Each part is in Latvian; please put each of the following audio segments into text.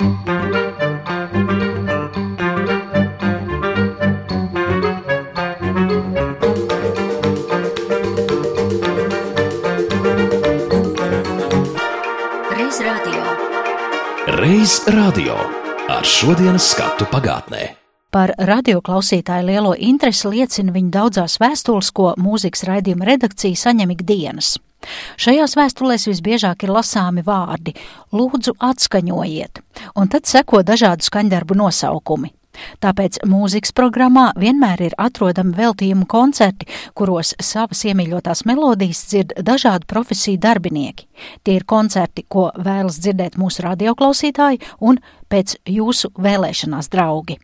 Reiz radio ar šodienas skatu pagātnē. Par radioklausītāju lielo interesi liecina viņa daudzās vēstules, ko mūzikas raidījuma redakcija saņem ikdienas. Šajās vēstulēs visbiežāk ir lasāmi vārdi - lūdzu atskaņojiet, un tad seko dažādu skaņdarbu nosaukumi. Tāpēc mūzikas programmā vienmēr ir atrodami veltījumu koncerti, kuros savas iemīļotās melodijas dzird dažādu profesiju darbinieki. Tie ir koncerti, ko vēlas dzirdēt mūsu radioklausītāji un pēc jūsu vēlēšanās draugi.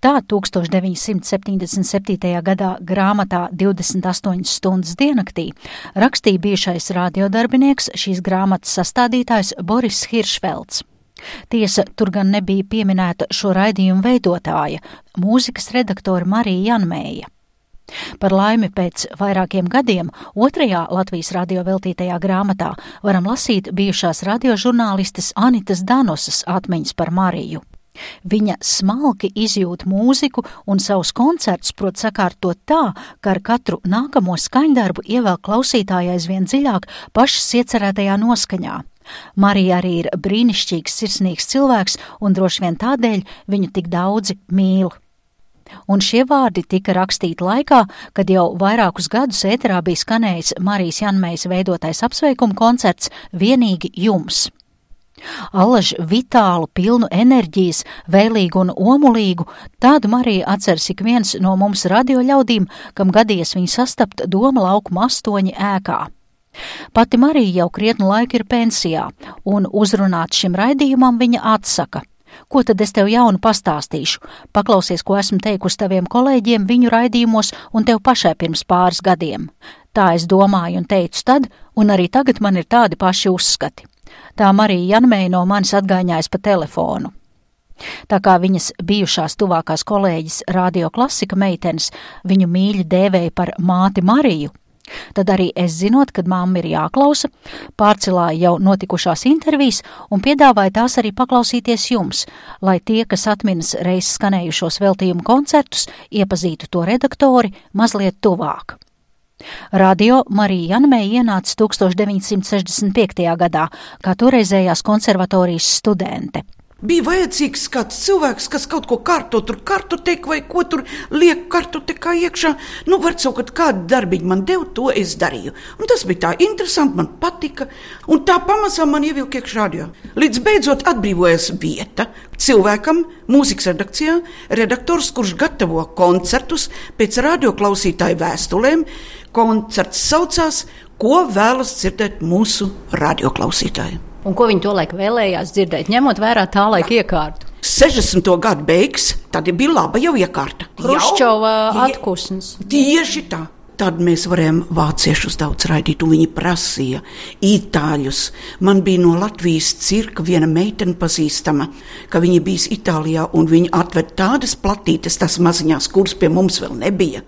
Tā 1977. gadā grāmatā 28 stundas diennaktī rakstīja bijušais radiodarbinieks šīs grāmatas sastādītājs Boris Hiršfelds. Tiesa, tur gan nebija pieminēta šo raidījumu veidotāja, mūzikas redaktora Marija Janmēja. Par laimi pēc vairākiem gadiem otrajā Latvijas radio veltītajā grāmatā varam lasīt bijušās radiožurnālistes Anitas Danosas atmiņas par Mariju. Viņa smalki izjūt mūziku un savus koncertus prot sakārtot tā, ka ar katru nākamo skaņdarbu ievēl klausītāju aizvien dziļāk pašas iecerētajā noskaņā. Marija arī ir brīnišķīgs, sirsnīgs cilvēks, un droši vien tādēļ viņu tik daudzi mīl. Un šie vārdi tika rakstīti laikā, kad jau vairākus gadus ēterā bija skanējis Marijas Janmējas veidotais apsveikuma koncerts vienīgi jums. Allaž vitālu, pilnu enerģijas, vēlīgu un omulīgu, tādu Mariju atceras ik viens no mums radio ļaudīm, kam gadījies viņu sastapt Doma laukuma astoņi ēkā. Pati Marija jau krietnu laiku ir pensijā, un uzrunāt šim raidījumam viņa atsaka. Ko tad es tev jaunu pastāstīšu? Paklausies, ko esmu teikusi taviem kolēģiem viņu raidījumos un tev pašai pirms pāris gadiem. Tā es domāju un teicu tad, un arī tagad man ir tādi paši uzskati. Tā Marija Janmēja no manis atgāņājas pa telefonu. Tā kā viņas bijušās tuvākās kolēģis radio klasika meitenes viņu mīļi dēvēja par māti Mariju, Tad arī es zinot, kad mamma ir jāklausa, pārcilāju jau notikušās intervijas un piedāvāju tās arī paklausīties jums, lai tie, kas atminas reiz skanējušos veltījumu koncertus, iepazītu to redaktori mazliet tuvāk. Radio Marija Janmēja ienāca 1965. gadā kā toreizējās konservatorijas studente. Bija vajadzīgs kāds cilvēks, kas kaut ko kārto, tur kartoteka vai ko tur liek kartotekā iekšā. Nu, var sakot, kādu darbiņu man deva, to es darīju. Un tas bija tā interesanti, man patika. Un tā pamazām man ievilka iekšā radio. Līdz beidzot atbrīvojas vieta cilvēkam, mūzikas redakcijā, redaktors, kurš gatavo koncertus pēc radioklausītāju vēstulēm. Koncerts saucās, ko vēlas dzirdēt mūsu radioklausītāji un ko viņi tolaik vēlējās dzirdēt, ņemot vērā tā laika iekārtu. 60. gadu beigas, tad bija laba jau iekārta. Hruščova atpūsnes. Tieši tā. Tad mēs varējām vāciešus daudz raidīt, un viņi prasīja itāļus. Man bija no Latvijas cirka viena meitene pazīstama, ka viņa bija Itālijā, un viņa atved tādas platītes, tas maziņās, kuras pie mums vēl nebija.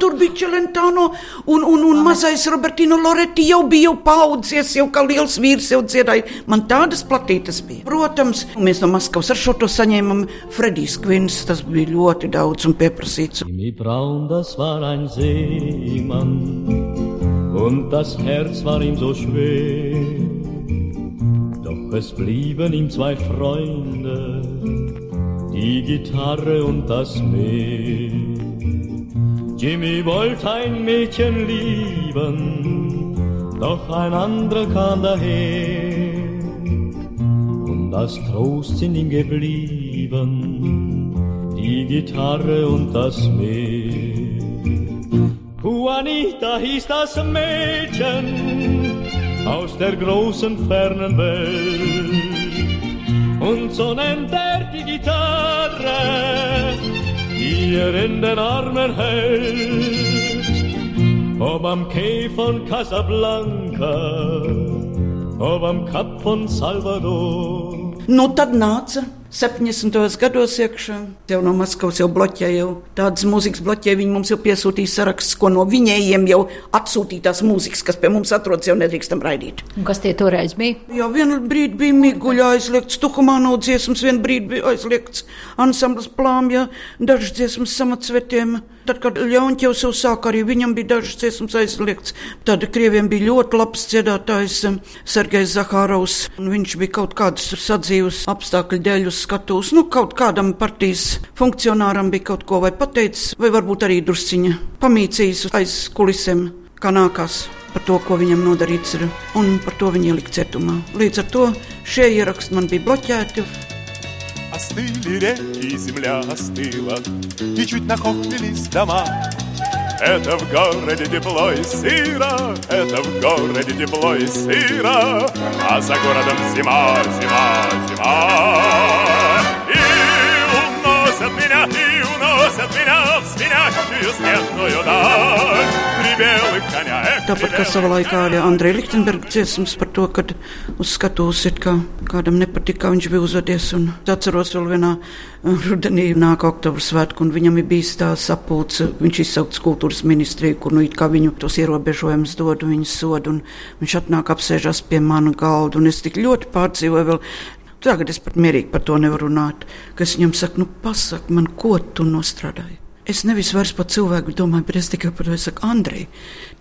Tur bija Čelentāno un, un, un mazais Robertino Loretti jau bija jau paudzies, jau kā liels vīrs jau dziedāja. Man tādas platītas bija. Protams, mēs no Maskavas ar šo to saņēmām Fredijs Kvins, tas bija ļoti daudz un pieprasīts. Und das Herz war ihm so schwer. Doch es blieben ihm zwei Freunde, die Gitarre und das Meer. Jimmy wollte ein Mädchen lieben, doch ein anderer kam daher. Und als Trost sind ihm geblieben die Gitarre und das Meer. Juanita hieß das Mädchen aus der großen fernen Welt. Und so nennt er die Gitarre er in den Armen hält. Ob am Quai von Casablanca, ob am Kap von Salvador. Nāca 70. gados iekšā. Jau no Maskavas jau bloķēja, jau tādas mūzikas bloķēja. Viņi mums jau piesūtīja sarakstus, ko no viņiem jau atsūtītās mūzikas, kas pie mums atrodas, jau nedrīkstam raidīt. Un kas tie toreiz bija? Jā, vienu brīdi bija miguļā aizliegts Tukumāno dziesmas, vienu brīdi bija aizliegts ansamblis plāmja, dažas dziesmas samatsvetiem. Tad, kad Ļaunķevs jau sāka, arī viņam bija dažas dziesmas aizliegts. Tad Krieviem bija ļoti labs dziedātājs um, Sergejs Zahārovs. Viņš bija kaut kādas sadzīves apstākļu dēļ uz skatuves. Nu, kaut kādam partijas funkcionāram bija kaut ko vai pateicis, vai varbūt arī drusciņa pamīcījis aiz kulisēm, kā nākās par to, ko viņam nodarīts ir, un par to viņa ielikt cietumā. Līdz ar to šie ieraksti man bija bloķēti. Остыли реки, земля остыла, И чуть нахохлились дома. Это в городе тепло и сыро, Это в городе тепло и сыро, А за городом зима, зима, зима. Hinaus, hinaus, dāļ, Tāpat kā savā laikā arī Andrija Lichtenberga dziesmas par to, kad uz skatuves ir kā kādam nepatika, kā viņš bija uzvedies. Un atceros vēl vienā eh, rudenī nāk oktobra svētku, un viņam ir bijis tā sapulce, viņš izsaukts kultūras ministriju, kur nu it kā viņu tos ierobežojumus dod un viņas sod, un viņš atnāk apsēžas pie mana galda, un es tik ļoti pārdzīvoju vēl Tagad es pat mierīgi par to nevaru runāt. Ka es viņam saku, nu, pasak man, ko tu nostrādāji. Es nevis vairs par cilvēku domāju, bet es tikai par to saku, Andrej,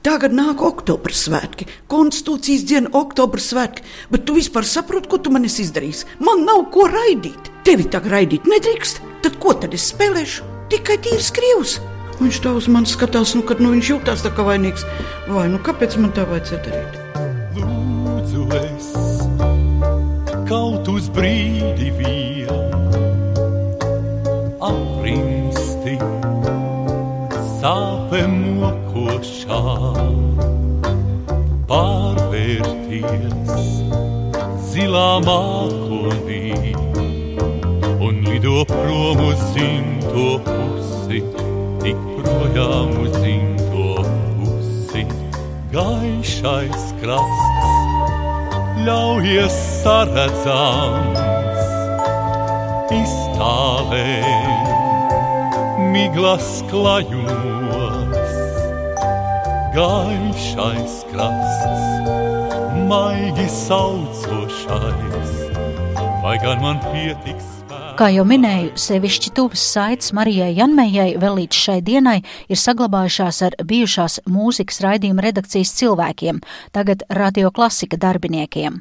tagad nāk oktobra svētki, konstitūcijas diena, oktobra svētki, bet tu vispār saproti, ko tu man esi izdarījis. Man nav ko raidīt. Tevi tagad raidīt nedrīkst, tad ko tad es spēlēšu? Tikai tīrs krievs. Viņš tā uz mani skatās, nu, kad nu, viņš jūtas tā kā vainīgs. Vai nu kāpēc man tā vajadzēja darīt? Lūdzu, es brīdi vien. Aprimsti sāpēm mokošā, pārvērties zilā mākonī un lido prom uz zimto pusi, tik projām uz zimto pusi, gaišais krasts ļaujies saredzams, iztālē, miglas klajumos, gaišais krasts, maigi saucošais, vai gan man pietiks? Kā jau minēju, sevišķi tuvas saites Marijai Janmējai vēl līdz šai dienai ir saglabājušās ar bijušās mūzikas raidījuma redakcijas cilvēkiem, tagad radio klasika darbiniekiem.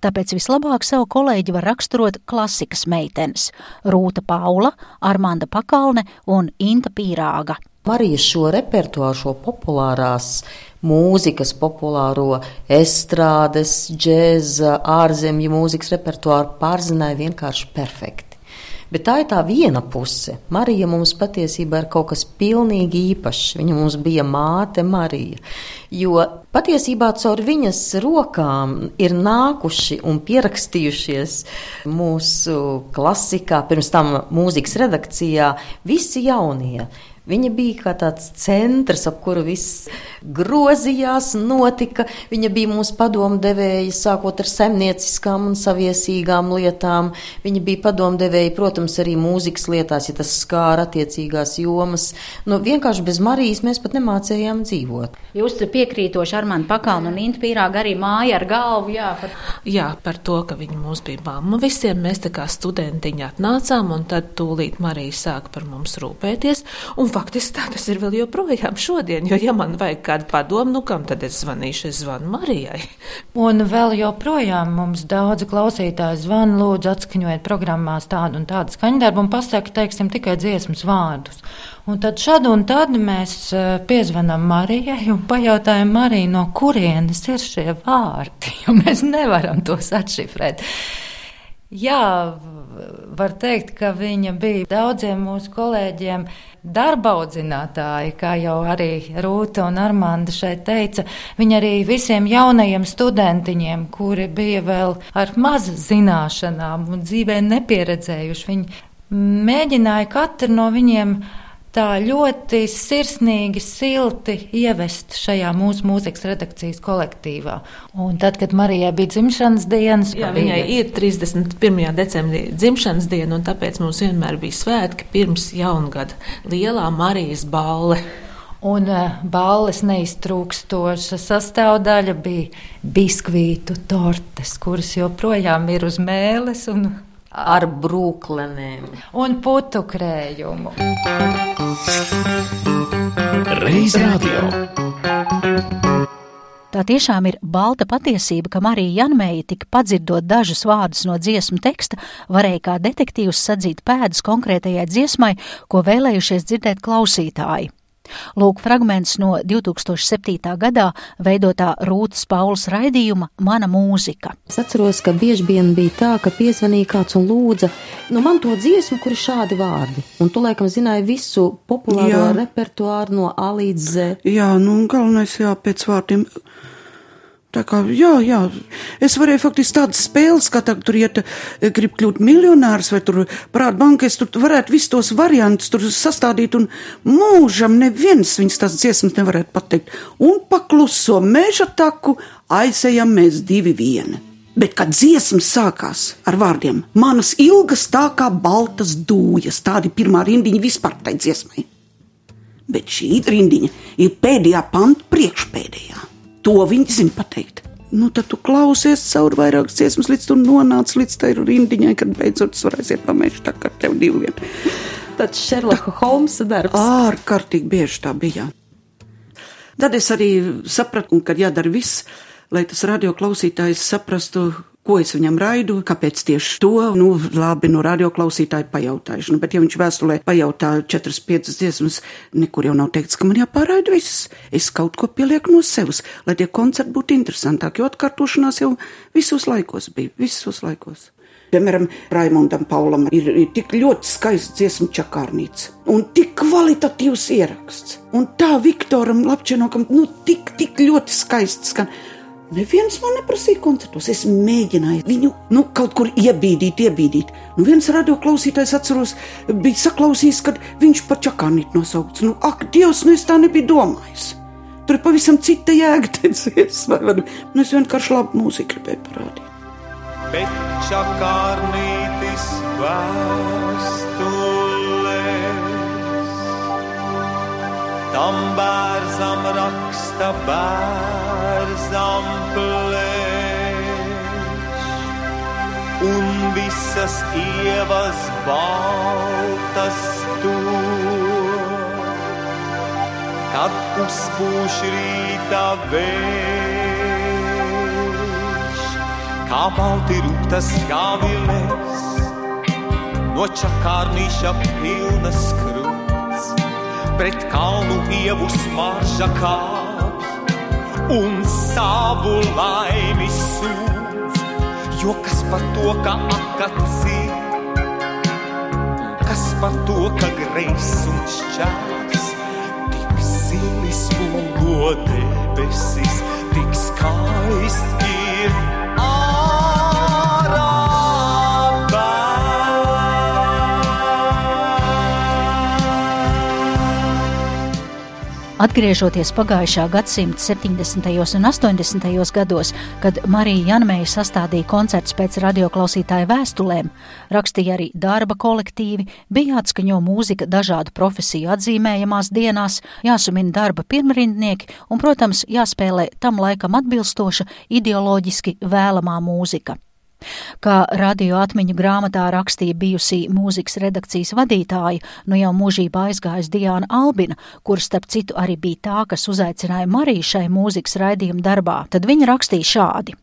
Tāpēc vislabāk savu kolēģi var raksturot klasikas meitenes - Rūta Paula, Armanda Pakalne un Inta Pīrāga. Marija šo repertuāru, šo populārās mūzikas, populāro estrādes, džēza, ārzemju mūzikas repertuāru pārzināja vienkārši perfekti. Bet tā ir tā viena puse. Marija mums patiesībā ir kaut kas pilnīgi īpašs. Viņa mums bija māte Marija. Jo patiesībā caur viņas rokām ir nākuši un pierakstījušies mūsu klasikā, pirms tam mūzikas redakcijā, visi jaunie. Viņa bija kā tāds centrs, ap kuru viss grozījās, notika. Viņa bija mūsu padomdevēja, sākot ar zemnieciskām un saviesīgām lietām. Viņa bija padomdevēja, protams, arī mūzikas lietās, ja tas skāra attiecīgās jomas. Nu, vienkārši bez Marijas mēs pat nemācējām dzīvot. Jūs piekrītoši Armānu Pakalnu un Intu Pīrāgu arī māja ar galvu, jā, par Jā, par to, ka viņa mums bija mamma. Visiem mēs tā kā studentiņi atnācām, un tad tūlīt Marija sāka par mums rūpēties. Un faktiski tā tas ir vēl joprojām šodien, jo, ja man vajag kādu padomu, nu kam tad es zvanīšu, es zvanu Marijai. Un vēl joprojām mums daudzi klausītāji zvana, lūdzu, atskaņojiet programmās tādu un tādu skaņdarbu un pasaka, teiksim, tikai dziesmas vārdus. Un tad šad un tad mēs eh, piezvanām Marijai un pajautājam Marijai, no kurienes ir šie vārdi, jo mēs nevaram tos atšifrēt. Jā, var teikt, ka viņa bija daudziem mūsu kolēģiem darba audzinātāji, kā jau arī Rūta un Armanda šeit teica. Viņa arī visiem jaunajiem studentiņiem, kuri bija vēl ar maz zināšanām un dzīvē nepieredzējuši, viņi mēģināja katru no viņiem tā ļoti sirsnīgi, silti ievest šajā mūsu mūzikas redakcijas kolektīvā. Un tad, kad Marijai bija dzimšanas dienas, Jā, viņai ir 31. decembrī dzimšanas diena, un tāpēc mums vienmēr bija svētki pirms jaungada - lielā Marijas balle. Un uh, balles neiztrūkstoša sastāvdaļa bija biskvītu tortes, kuras joprojām ir uz mēles un ar brūklenēm un putu krējumu. Reiz radio. Tā tiešām ir balta patiesība, ka Marija Janmēja tik padzirdot dažus vārdus no dziesmu teksta, varēja kā detektīvs sadzīt pēdas konkrētajai dziesmai, ko vēlējušies dzirdēt klausītāji. Lūk, fragments no 2007. gadā veidotā Rūtas Paulas raidījuma Mana mūzika. Es atceros, ka bieži vien bija tā, ka piezvanīja kāds un lūdza, nu man to dziesmu, kur ir šādi vārdi. Un tu laikam zināji visu populāro jā. repertuāru no A līdz Z. Jā, nu galvenais jā, pēc vārdiem. Tā kā, jā, jā, es varēju faktiski tādas spēles, kā tagad tur iet, grib kļūt miljonārs vai tur prāt banka, es tur varētu visus tos variantus tur sastādīt un mūžam neviens viņas tās dziesmas nevarētu pateikt. Un pakluso meža taku aizejam mēs divi vieni. Bet, kad dziesma sākās ar vārdiem, manas ilgas tā kā baltas dūjas, tāda ir pirmā rindiņa vispār tai dziesmai. Bet šī rindiņa ir pēdējā panta priekšpēdējā. To viņi zina pateikt. Nu, tad tu klausies cauri vairākas dziesmas, līdz tu nonāc līdz tai rindiņai, kad beidzot tu varēsi iet pamēģināt tā kā tev divi vien. Tāds Šerloka Holmsa darbs. Ārkārtīgi bieži tā bija. Tad es arī sapratu, ka jādara viss, lai tas radioklausītājs saprastu, ko es viņam raidu, kāpēc tieši to, nu, labi, no radioklausītāja pajautājuši. Nu, bet, ja viņš vēstulē pajautā četras, piecas dziesmas, nekur jau nav teikts, ka man jāpāraida viss. Es kaut ko pielieku no sevis, lai tie koncerti būtu interesantāki, jo atkārtošanās jau visos laikos bija, visos laikos. Piemēram, Raimondam Paulam ir, ir tik ļoti skaists dziesmu čakārnīca un tik kvalitatīvs ieraksts. Un tā Viktoram Lapčenokam, nu, tik, tik ļoti skaists skan. Neviens man neprasīja koncertos. Es mēģināju viņu nu, kaut kur iebīdīt, iebīdīt. Nu, viens radioklausītājs, atceros, bija saklausījis, kad viņš pa čakānīt nosaukts. Nu, ak, Dievs, nu es tā nebiju domājis. Tur ir pavisam cita jēga, teicies. Nu, es vienkārši labu mūziku gribēju parādīt. Bet čakārnītis vēstulēs tam bērzam raksta bērzam plēš un visas ievas baltas tur, kad uzpūš rīta vējš, kā balti rūtas gaviles, no čakārnīša pilnas krūts, pret kalnu ievu smarža kāp un savu laimi sūdz, jo kas par to, ka akacī, kas par to, ka greis un šķērs, tik zili spulgo debesis, tik skaists ir ārā Atgriežoties pagājušā gadsimta 70. un 80. gados, kad Marija Janmēja sastādīja koncerts pēc radioklausītāju vēstulēm, rakstīja arī darba kolektīvi, bija jāatskaņo mūzika dažādu profesiju atzīmējamās dienās, jāsumina darba pirmrindnieki un, protams, jāspēlē tam laikam atbilstoša ideoloģiski vēlamā mūzika. Kā radio atmiņu grāmatā rakstīja bijusī mūzikas redakcijas vadītāja, nu jau mūžībā aizgājusi Diana Albina, kur starp citu arī bija tā, kas uzaicināja Mariju šai mūzikas raidījuma darbā, tad viņa rakstīja šādi.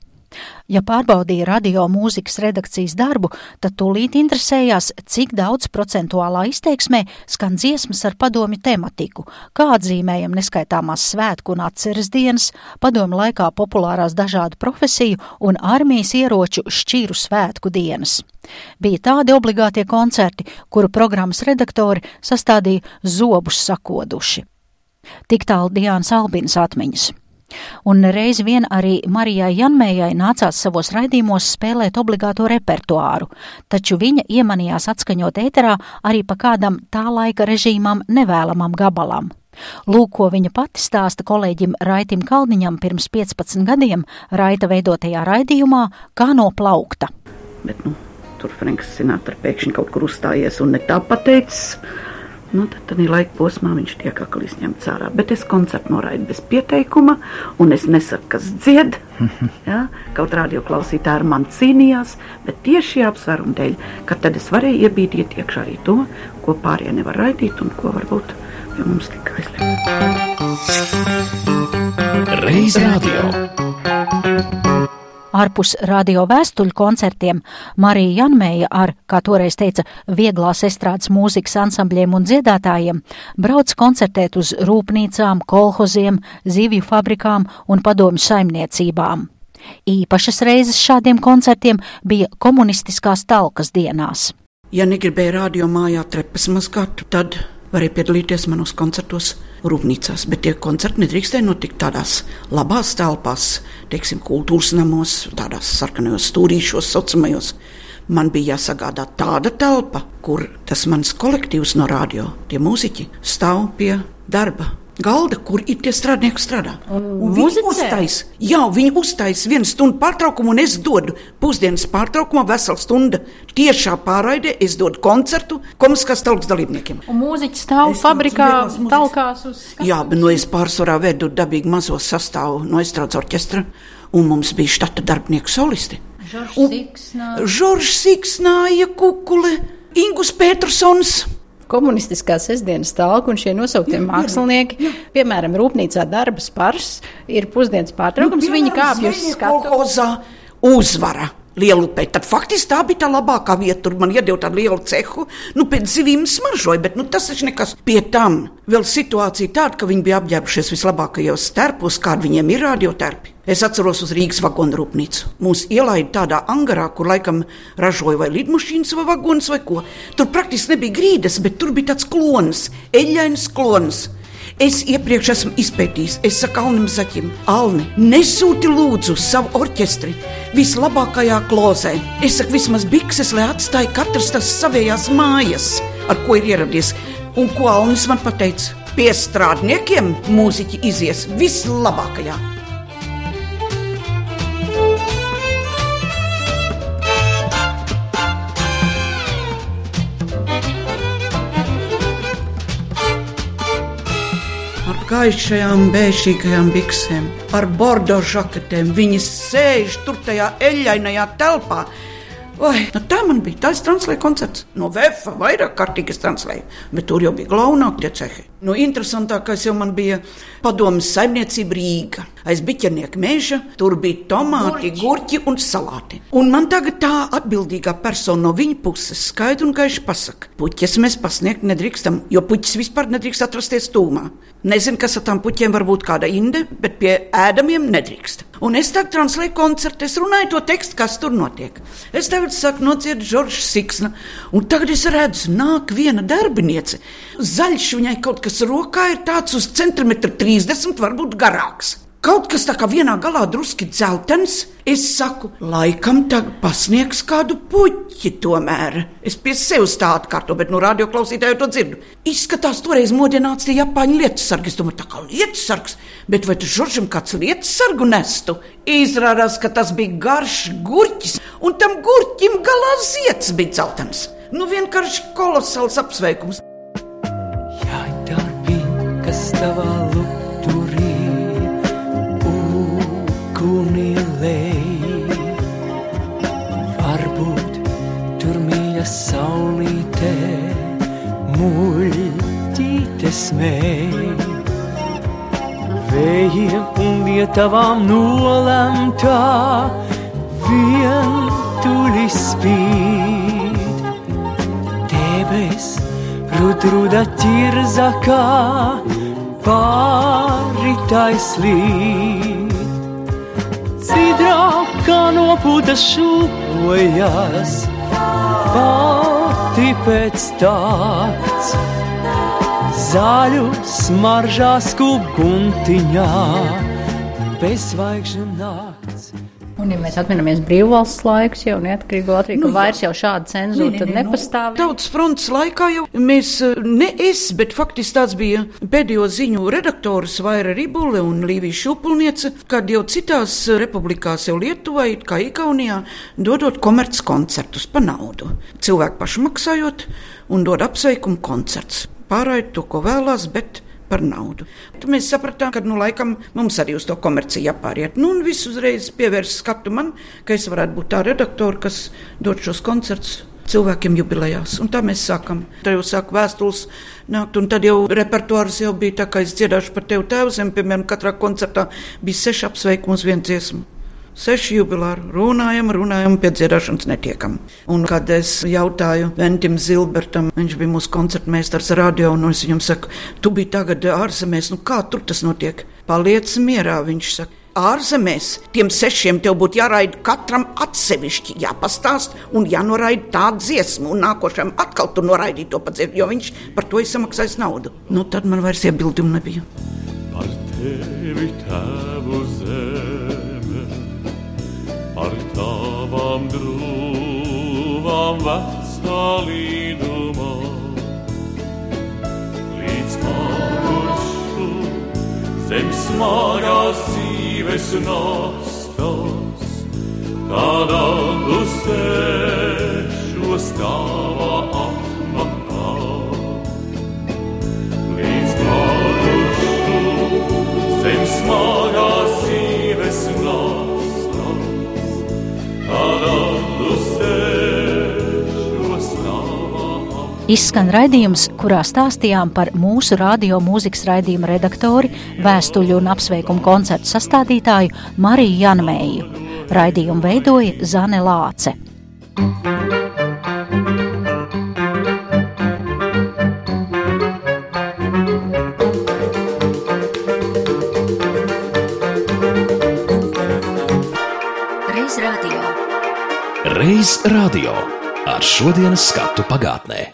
Ja pārbaudīja radio mūzikas redakcijas darbu, tad tūlīt interesējās, cik daudz procentuālā izteiksmē skan dziesmas ar padomju tematiku, kā atzīmējam neskaitāmās svētku un atceres dienas, padomju laikā populārās dažādu profesiju un armijas ieroču šķīru svētku dienas. Bija tādi obligātie koncerti, kuru programmas redaktori sastādīja zobus sakoduši. Tik tālu Diānas Albinas atmiņas. Un reiz vien arī Marijai Janmējai nācās savos raidījumos spēlēt obligāto repertuāru, taču viņa iemanījās atskaņot ēterā arī pa kādam tā laika režīmam nevēlamam gabalam. Lūk, ko viņa pati stāsta kolēģim Raitim Kalniņam pirms 15 gadiem Raita veidotajā raidījumā Kā no plaukta. Bet, nu, tur Franks Sinatra pēkšņi kaut kur uzstājies un ne tā pateicis. Nu, tad tādā laika posmā viņš tiek aklīs ņemts ārā. Bet es koncertu noraidu bez pieteikuma, un es nesaku, kas dzied. ja? Kaut radio klausītāji ar mani cīnījās, bet tieši šī apsvēruma dēļ, ka tad es varēju iebīdīt iekšā arī to, ko pārējie nevar raidīt un ko varbūt pie mums tika aizliegts. Reiz radio. Ārpus radio vēstuļu koncertiem Marija Janmēja ar, kā toreiz teica, vieglās estrādes mūzikas ansambļiem un dziedātājiem brauc koncertēt uz rūpnīcām, kolhoziem, zivju fabrikām un padomju saimniecībām. Īpašas reizes šādiem koncertiem bija komunistiskās talkas dienās. Ja negribēja radio mājā trepas mazgāt, tad varēja piedalīties manos koncertos rūpnīcās, bet tie koncerti nedrīkstēja notikt tādās labās telpās, teiksim, kultūras namos, tādās sarkanajos stūrīšos, saucamajos. Man bija jāsagādā tāda telpa, kur tas mans kolektīvs no radio, tie mūziķi, stāv pie darba. Galda, kur ir tie strādnieki strādā. Un, un viņi muzicē? uztais, jā, viņi uztais vienu stundu pārtraukumu, un es dodu pusdienas pārtraukumā veselu stundu. Tiešā pārraidē es dodu koncertu komiskās talkas dalībniekiem. Un mūziķis stāv fabrikā, talkās uz Jā, bet nu, es pārsvarā vedu dabīgi mazo sastāvu no estrādes orķestra, un mums bija štata darbinieku solisti. Žoržs Siksnā. Žoržs Siksnāja, Kukule, Ingus Petersons. Komunistiskā sestdienas talka un šie nosauktie mākslinieki, piemēram, rūpnīcā darba spars, ir pusdienas pārtraukums, Nu, viņi kāpj uz skatu. Kolhozā uzvara. Lielupē. Tad faktiski tā bija tā labākā vieta. Tur man iedeva tādu lielu cehu. Nu, pēc zivīm smaržoja, bet nu, tas taču nekas. Pie tam vēl situācija tāda, ka viņi bija apģērbušies vislabākajos stērpos, kādi viņiem ir radiotērpi. Es atceros uz Rīgas vagonu rūpnīcu. Mūs ielaida tādā angarā, kur laikam ražoja vai lidmašīnas, vai vagonus, vai ko. Tur praktiski nebija grīdas, bet tur bija tāds klonis, eļļains klonis. Es iepriekš esmu izpētījis, es saku Alnam Zaķim, Alni, nesūti lūdzu savu orķestri vislabākajā klozē. Es saku, vismaz bikses, lai atstāja katrs tas savējās mājas, ar ko ir ieradies. Un ko Alnis man pateica? Pie strādniekiem mūziķi izies vislabākajā. Ar gaišajām, bēšīgajām biksēm, ar bordo žaketēm. Viņi sēž tur tajā eļļainajā telpā. Oi, nu tā man bija. Tā es translēju koncerts. No VF vairāk kārtīgi es translēju, bet tur jau bija glaunāk tie cehi. Nu, interesantākais jau man bija padomas saimniecība Rīga. Aiz biķernieka meža tur bija tomāti, gurķi un salāti. Un man tagad tā atbildīgā persona no viņa puses skaidri un gaiši pasaka, puķis mēs pasniegt nedrīkstam, jo puķis vispār nedrīkst atrasties tūmā. Nezinu, kas ar tām puķiem var būt kāda inde, bet pie ēdamiem nedrīkst. Un es tagad translēju koncertu, es runāju to tekstu, kas tur notiek. Es tagad saku, nociet Žoržs Siksna, un tagad es redzu, nāk viena darbiniece. Zaļš viņai kaut kas rokā ir tāds uz centimetru 30, varbūt garāks. Kaut kas tā kā vienā galā druski dzeltens, es saku, laikam tagad pasniegs kādu puķi tomēr. Es pie sevis tā atkārto, bet no radio klausītāju to dzirdu. Izskatās toreiz modināts tie japāņu lietasargi. Es domāju, tā kā lietasargs, bet vai tu žoržam kāds lietasargu nestu? Izrādās, ka tas bija garš gurķis, un tam gurķim galā ziets bija dzeltens. Nu vienkārši kolosāls apsveikums. Tavā lukturī uguni lej, varbūt tur mīļa saulītē muļķīte smēj. Vējiem un vietavām nolemtā vientuļi spīd. Debes rudruda ķirzakā pāritai slīd. Cidrā kā no puta šūpojas, pati pēc tāds. Zaļu smaržā skuguntiņā, bezvaigžņu nakts. Un, ja mēs atceramies brīvvalsts laikus, jau neatkarīgo Latviju, nu, vairs jau šāda cenzūra tad nepastāv. Tautas fronts laikā jau mēs, eh, ne es, bet faktiski tāds bija pēdējo ziņu redaktors Vaira Ribule un Līvija Šupulniece, kad jau citās republikās, jau Lietuvai, kā Igaunijā, dodot komerc koncertus pa naudu. Cilvēki paši maksājot un dod apsveikumu koncerts. Pārējot to, ko vēlās, bet par naudu. Tad mēs sapratām, ka nu, laikam mums arī uz to komerciju jāpāriet. Nu, un viss uzreiz pievērsa skatu man, ka es varētu būt tā redaktore, kas dod šos koncertus. Cilvēkiem jubilejās, un tā mēs sākam. Tad jau sāk vēstules nākt, un tad jau repertuārs jau bija tā, ka es dziedāšu par tevi tēvzem, piemēram, katrā koncertā bija seši apsveikumi uz vienu dziesmu. Seši jubilāri runājam, runājam, pie dziedāšanas netiekam. Un, kad es jautāju Ventim Zilbertam, viņš bija mūsu koncertmeistars radio, un es viņam saku, tu biji tagad ārzemēs, nu kā tur tas notiek? Paliec mierā, viņš saka. Ārzemēs tiem sešiem tev būtu jāraida katram atsevišķi, jāpastāst un jānoraida tā dziesma, un nākošajam atkal tu noraidīji to pats, jo viņš par to ir samaksājis naudu. Nu, tad man vairs iebildumu nebija. Par tevi tēvu zeme, par tavām grūvām vecā līdumā, līdz pārušu zem smagās dzīves nastas, tādā dusēšos tavā atmakā. Izskan raidījums, kurā stāstījām par mūsu radio mūzikas raidījuma redaktori, vēstuļu un apsveikumu koncertu sastādītāju Mariju Janmēju. Raidījumu veidoja Zane Lāce. Reiz radio. Ar šodienas skatu pagātnē.